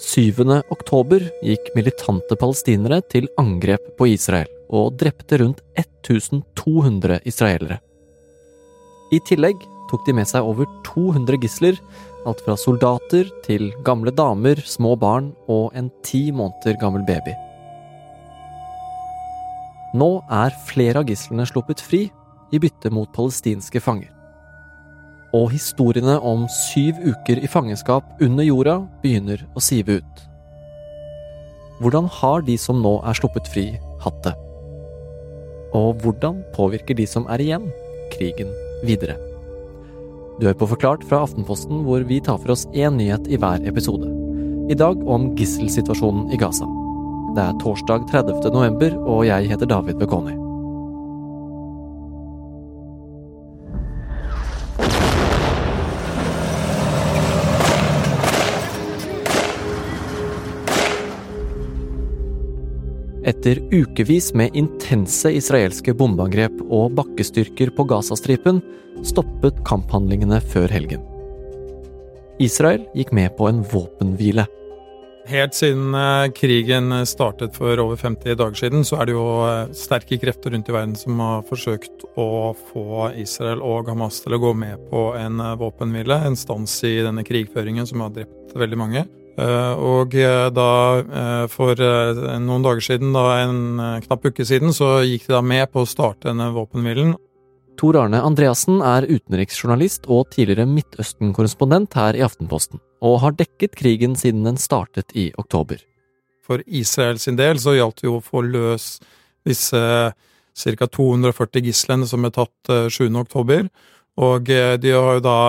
7. oktober gikk militante palestinere til angrep på Israel og drepte rundt 1200 israelere. I tillegg tok de med seg over 200 gisler, alt fra soldater til gamle damer, små barn og en ti måneder gammel baby. Nå er flere av gislene sluppet fri i bytte mot palestinske fanger. Og historiene om syv uker i fangenskap under jorda begynner å sive ut. Hvordan har de som nå er sluppet fri, hatt det? Og hvordan påvirker de som er igjen, krigen videre? Du hører på Forklart fra Aftenposten, hvor vi tar for oss én nyhet i hver episode. I dag om gisselsituasjonen i Gaza. Det er torsdag 30. november, og jeg heter David Bekoni. Etter ukevis med intense israelske bombeangrep og bakkestyrker på Gazastripen stoppet kamphandlingene før helgen. Israel gikk med på en våpenhvile. Helt siden eh, krigen startet for over 50 dager siden, så er det jo eh, sterke krefter rundt i verden som har forsøkt å få Israel og Hamas til å gå med på en eh, våpenhvile, en stans i denne krigføringen som har drept veldig mange. Og da, for noen dager siden, da en knapp uke siden, så gikk de da med på å starte denne våpenhvilen. Tor Arne Andreassen er utenriksjournalist og tidligere Midtøsten-korrespondent her i Aftenposten, og har dekket krigen siden den startet i oktober. For Israel sin del så gjaldt det jo å få løs disse ca. 240 gislene som ble tatt 7. oktober, og eh, de har jo da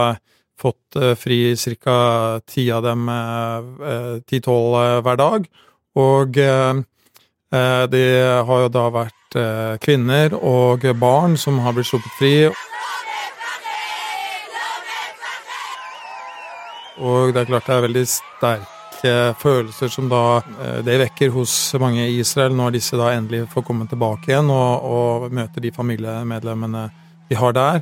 fått eh, fri ca. ti av dem, eh, ti-tolv hver dag, og de har jo da vært Eh, kvinner og barn som har blitt sluppet fri. Og det er klart det er veldig sterke følelser som da eh, det vekker hos mange i Israel når disse da endelig får komme tilbake igjen og, og møte de familiemedlemmene de har der.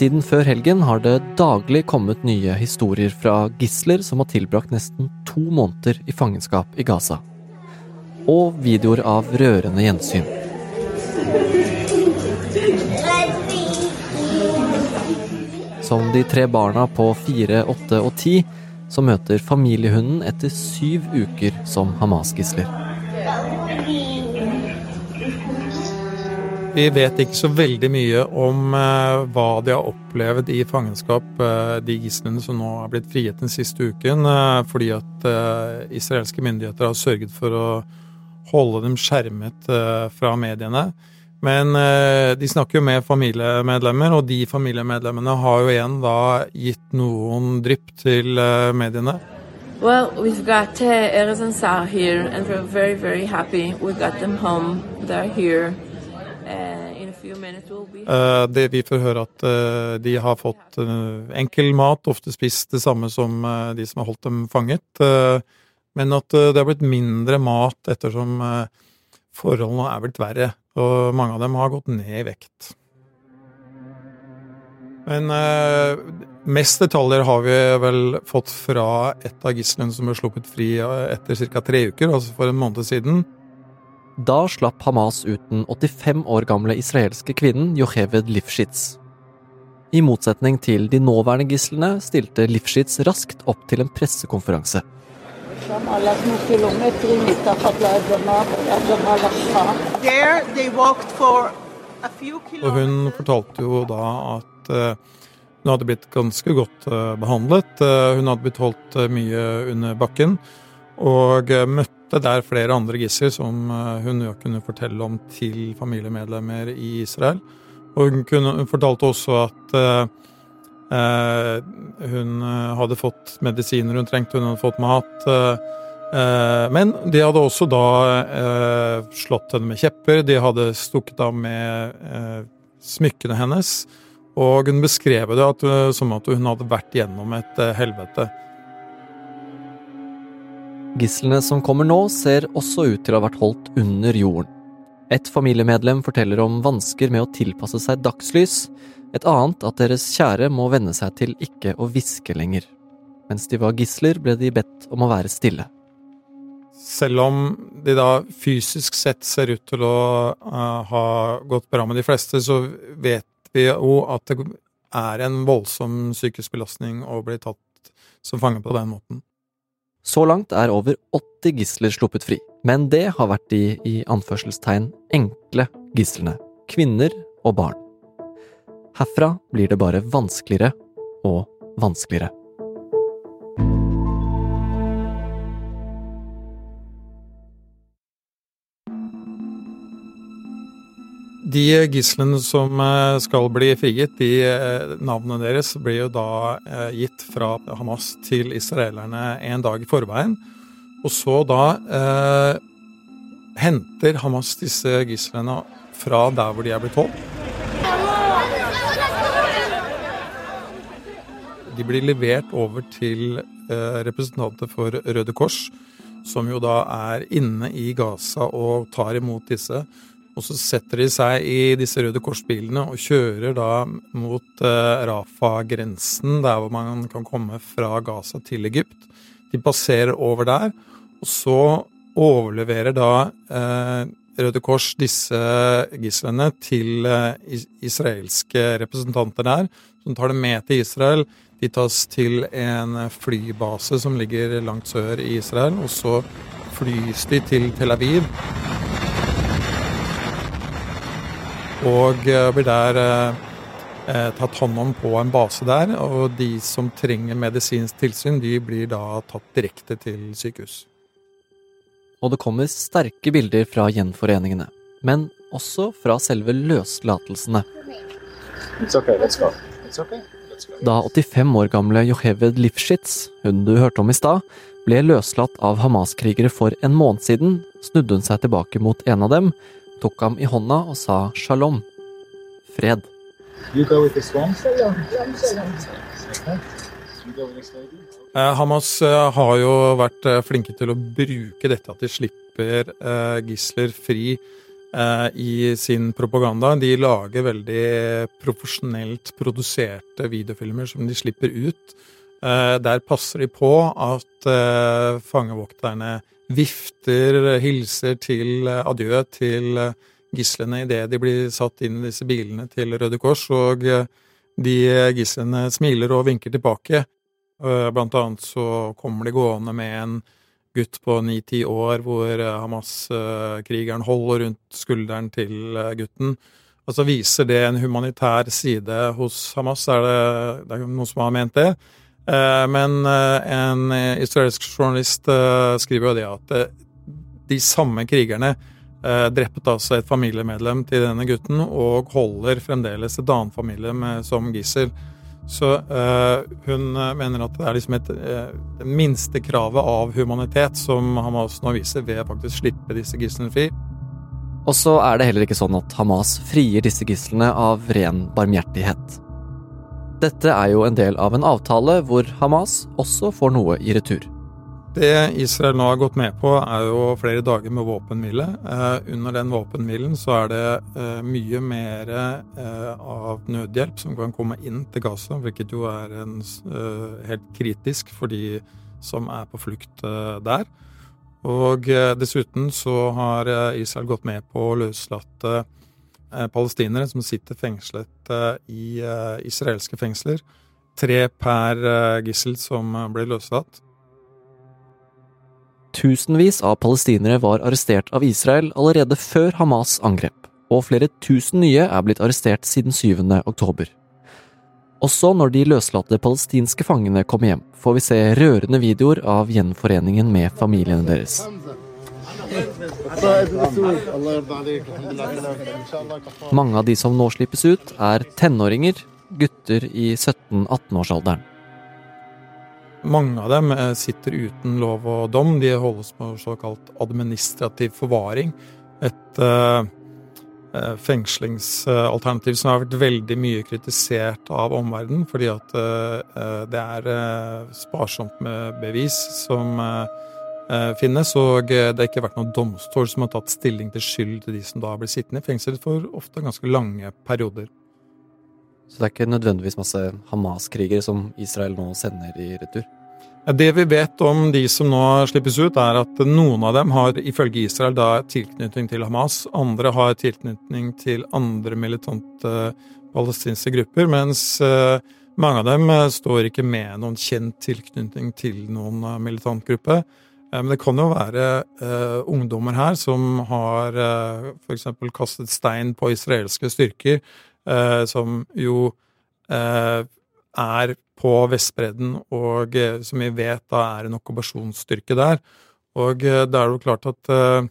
Siden før helgen har det daglig kommet nye historier fra gisler som har tilbrakt nesten to måneder i fangenskap i Gaza. Og videoer av rørende gjensyn. Som de tre barna på fire, åtte og ti som møter familiehunden etter syv uker som Hamas-gisler. Vi vet ikke så veldig mye om uh, hva de har opplevd i fangenskap, uh, de gislene som nå er blitt frigitt den siste uken, uh, fordi at israelske myndigheter har sørget for å holde dem skjermet fra mediene. Men de snakker jo med familiemedlemmer, og de familiemedlemmene har jo igjen da gitt noen drypp til mediene. Well, we've got uh, Erez and Sar here, and we're very, very happy. We got them home. They're here. Uh, det vi får høre at uh, de har fått enkel mat, ofte spist det samme som de som har holdt dem fanget, men at det har blitt mindre mat ettersom forholdene er blitt verre, og mange av dem har gått ned i vekt. Men mest detaljer har vi vel fått fra et av gislene som ble sluppet fri etter ca. tre uker, altså for en måned siden. Da slapp Hamas ut den 85 år gamle israelske kvinnen Yocheved Lifshitz. I motsetning til de nåværende gislene stilte Lifshitz raskt opp til en pressekonferanse. Og hun fortalte jo da at uh, hun hadde blitt ganske godt uh, behandlet. Uh, hun hadde blitt holdt mye under bakken og møtte det er flere andre gisler som eh, hun kunne fortelle om til familiemedlemmer i Israel. Og hun, kunne, hun fortalte også at eh, hun hadde fått medisiner hun trengte, hun hadde fått mat. Eh, men de hadde også da slått henne med kjepper, de hadde stukket av med smykkene hennes. Og hun beskrev det at, som at hun hadde vært gjennom et helvete. Gislene som kommer nå, ser også ut til å ha vært holdt under jorden. Et familiemedlem forteller om vansker med å tilpasse seg dagslys, et annet at deres kjære må venne seg til ikke å hviske lenger. Mens de var gisler, ble de bedt om å være stille. Selv om de da fysisk sett ser ut til å uh, ha gått bra med de fleste, så vet vi jo at det er en voldsom psykisk belastning å bli tatt som fange på den måten. Så langt er over 80 gisler sluppet fri, men det har vært de i anførselstegn enkle gislene, kvinner og barn. Herfra blir det bare vanskeligere og vanskeligere. De gislene som eh, skal bli frigitt, de eh, navnene deres blir jo da eh, gitt fra Hamas til israelerne en dag i forveien. Og så da eh, henter Hamas disse gislene fra der hvor de er blitt holdt. De blir levert over til eh, representanter for Røde Kors, som jo da er inne i Gaza og tar imot disse. Og så setter de seg i disse Røde Kors-bilene og kjører da mot eh, Rafa-grensen, der hvor man kan komme fra Gaza til Egypt. De passerer over der, og så overleverer da eh, Røde Kors disse gislene til eh, israelske representanter der, som tar dem med til Israel. De tas til en flybase som ligger langt sør i Israel, og så flys de til Tel Aviv. Og eh, blir der eh, eh, tatt hånd om på en base der. Og de som trenger medisinsk tilsyn, de blir da tatt direkte til sykehus. Og det kommer sterke bilder fra gjenforeningene, men også fra selve løslatelsene. Okay, okay. Da 85 år gamle Joheved Lifshitz, hun du hørte om i stad, ble løslatt av Hamas-krigere for en måned siden, snudde hun seg tilbake mot en av dem tok ham i hånda og sa shalom, fred. Eh, Hamas eh, har jo vært eh, flinke til å bruke dette at de slipper gisler fri i sin propaganda. De lager veldig profesjonelt produserte videofilmer som de slipper ut. Der passer de på at fangevokterne vifter hilser til eh, adjø til eh, gislene idet de blir satt inn i disse bilene til Røde Kors, og eh, de gislene smiler og vinker tilbake. Blant annet så kommer de gående med en gutt på ni-ti år hvor Hamas-krigeren holder rundt skulderen til gutten. Og så viser det en humanitær side hos Hamas, er det, det er noen som har ment det. Eh, men eh, en israelsk journalist eh, skriver jo det at de samme krigerne drepte altså et familiemedlem til denne gutten, og holder fremdeles et annet familie som gissel. Så hun mener at det er liksom et det minste kravet av humanitet som Hamas nå viser ved faktisk slippe disse gislene fri. Og så er det heller ikke sånn at Hamas frier disse gislene av ren barmhjertighet. Dette er jo en del av en avtale hvor Hamas også får noe i retur. Det Israel nå har gått med på, er jo flere dager med våpenhvile. Eh, under den våpenhvilen så er det eh, mye mer eh, av nødhjelp som kan komme inn til Gaza, hvilket jo er en, helt kritisk for de som er på flukt der. Og dessuten så har Israel gått med på å løslate palestinere som sitter fengslet eh, i eh, israelske fengsler. Tre per gissel som ble løslatt. Tusenvis av palestinere var arrestert av Israel allerede før Hamas angrep, og flere tusen nye er blitt arrestert siden 7. oktober. Også når de løslatte palestinske fangene kommer hjem, får vi se rørende videoer av gjenforeningen med familiene deres. Mange av de som nå slippes ut, er tenåringer, gutter i 17-18-årsalderen. Mange av dem eh, sitter uten lov og dom. De holdes på såkalt administrativ forvaring. Et uh, fengslingsalternativ som har vært veldig mye kritisert av omverdenen, fordi at uh, det er uh, sparsomt med bevis som finnes, og det har ikke vært noen domstol som har tatt stilling til skyld til de som da blir sittende i fengsel for ofte ganske lange perioder. Så det er ikke nødvendigvis masse Hamas-krigere som Israel nå sender i retur? Det vi vet om de som nå slippes ut, er at noen av dem har ifølge Israel da tilknytning til Hamas, andre har tilknytning til andre militante palestinske grupper, mens eh, mange av dem eh, står ikke med noen kjent tilknytning til noen eh, militant gruppe. Men det kan jo være uh, ungdommer her som har uh, f.eks. kastet stein på israelske styrker, uh, som jo uh, er på Vestbredden, og eh, som vi vet da er en okkupasjonsstyrke der. Og eh, da er det jo klart at eh,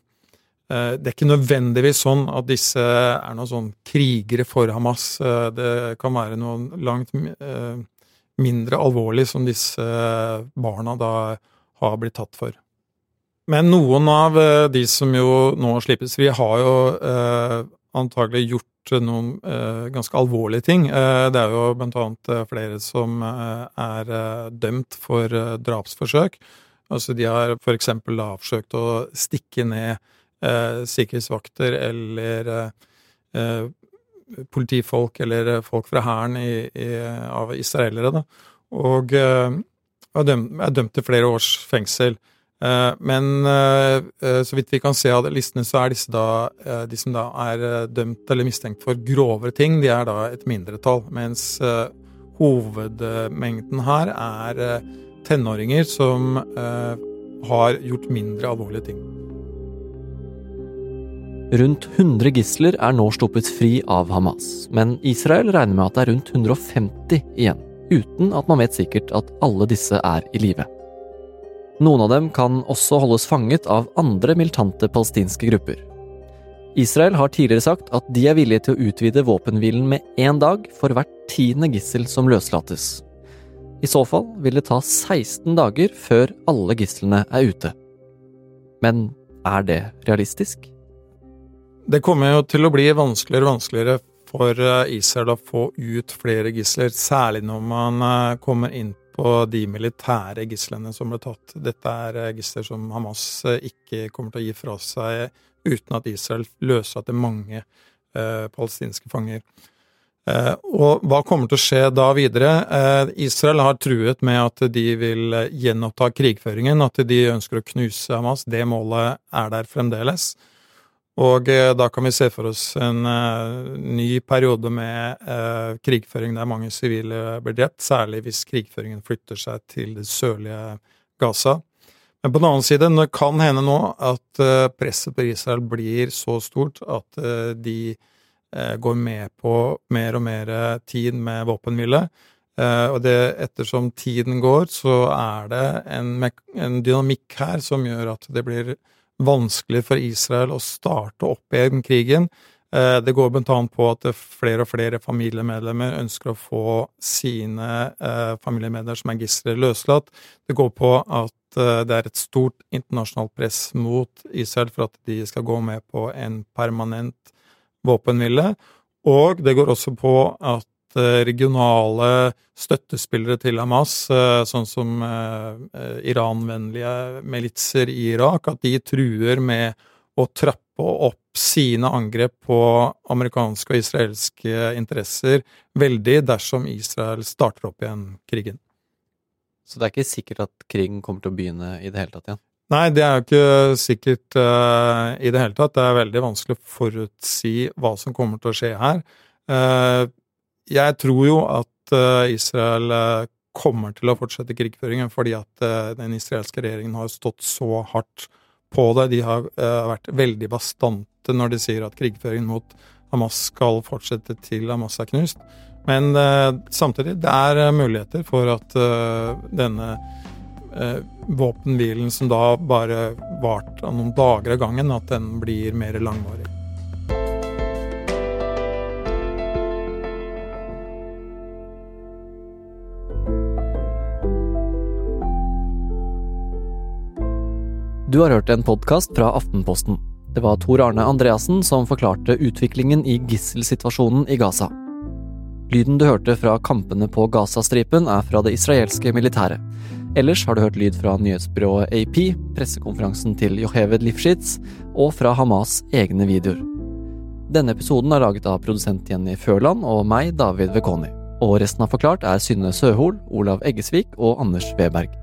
det er ikke nødvendigvis sånn at disse er noen sånn krigere for Hamas. Det kan være noe langt mindre alvorlig som disse barna da har blitt tatt for. Men noen av de som jo nå slippes fri, har jo antagelig gjort noen eh, ganske alvorlige ting. Eh, det er jo blant annet eh, flere som eh, er eh, dømt for eh, drapsforsøk. Altså de har f.eks. forsøkt å stikke ned sikkerhetsvakter eller politifolk eller folk fra hæren av israelere, da. Og er dømt, er dømt til flere års fengsel. Eh, men eh, eh, så vidt vi kan se av listene, så er disse da, de som da er dømt eller mistenkt for grovere ting, de er da et mindretall. Mens hovedmengden her er tenåringer som har gjort mindre alvorlige ting. Rundt 100 gisler er nå sluppet fri av Hamas, men Israel regner med at det er rundt 150 igjen, uten at man vet sikkert at alle disse er i live. Noen av dem kan også holdes fanget av andre militante palestinske grupper. Israel har tidligere sagt at de er villige til å utvide våpenhvilen med én dag for hvert tiende gissel som løslates. I så fall vil det ta 16 dager før alle gislene er ute. Men er det realistisk? Det kommer jo til å bli vanskeligere og vanskeligere for eh, Israel å få ut flere gisler, særlig når man eh, kommer inn på de militære gislene som ble tatt. Dette er eh, gisler som Hamas eh, ikke kommer til å gi fra seg uten at Israel løslater mange eh, palestinske fanger. Eh, og hva kommer til å skje da videre? Eh, Israel har truet med at de vil gjenoppta krigføringen, at de ønsker å knuse Hamas. Det målet er der fremdeles. Og eh, da kan vi se for oss en uh, ny periode med uh, krigføring der mange sivile blir drept, særlig hvis krigføringen flytter seg til det sørlige Gaza. Men på den annen side, det kan hende nå at presset på Israel blir så stort at de går med på mer og mer tid med våpenhvile. og det, ettersom tiden går, så er det en, en dynamikk her som gjør at det blir vanskelig for Israel å starte opp igjen krigen. Eh, det går bl.a. på at flere og flere familiemedlemmer ønsker å få sine eh, familiemedlemmer som er gisler, løslatt. Det går på at eh, det er et stort internasjonalt press mot Israel for at de skal gå med på en permanent våpenhvile. Og det går også på at regionale støttespillere til Hamas, eh, sånn som iranvennlige Iran-vennlige militser i Irak, at de truer med å trappe opp sine angrep på amerikanske og israelske interesser veldig dersom Israel starter opp igjen krigen. Så det er ikke sikkert at krigen kommer til å begynne i det hele tatt igjen? Nei, det er jo ikke sikkert uh, i det hele tatt. Det er veldig vanskelig å forutsi hva som kommer til å skje her. Uh, jeg tror jo at eh, Israel eh, kommer til å fortsette krigføringen fordi at eh, den israelske regjeringen har stått så hardt på det. De har vært veldig bastante når de sier at krigføringen mot Hamas skal fortsette til Hamas er knust. Men samtidig, det er muligheter for at denne våpenhvilen som da bare varte noen dager av gangen, at den blir mer langvarig. Du har hørt en podkast fra Aftenposten. Det var Tor Arne Andreassen som forklarte utviklingen i gisselsituasjonen i Gaza. Lyden du hørte fra kampene på Gazastripen er fra det israelske militæret. Ellers har du hørt lyd fra nyhetsbyrået AP, pressekonferansen til Yocheved Lifshitz og fra Hamas' egne videoer. Denne episoden er laget av produsent Jenny Førland og meg, David Vekoni. Og resten av Forklart er Synne Søhol, Olav Eggesvik og Anders Weberg.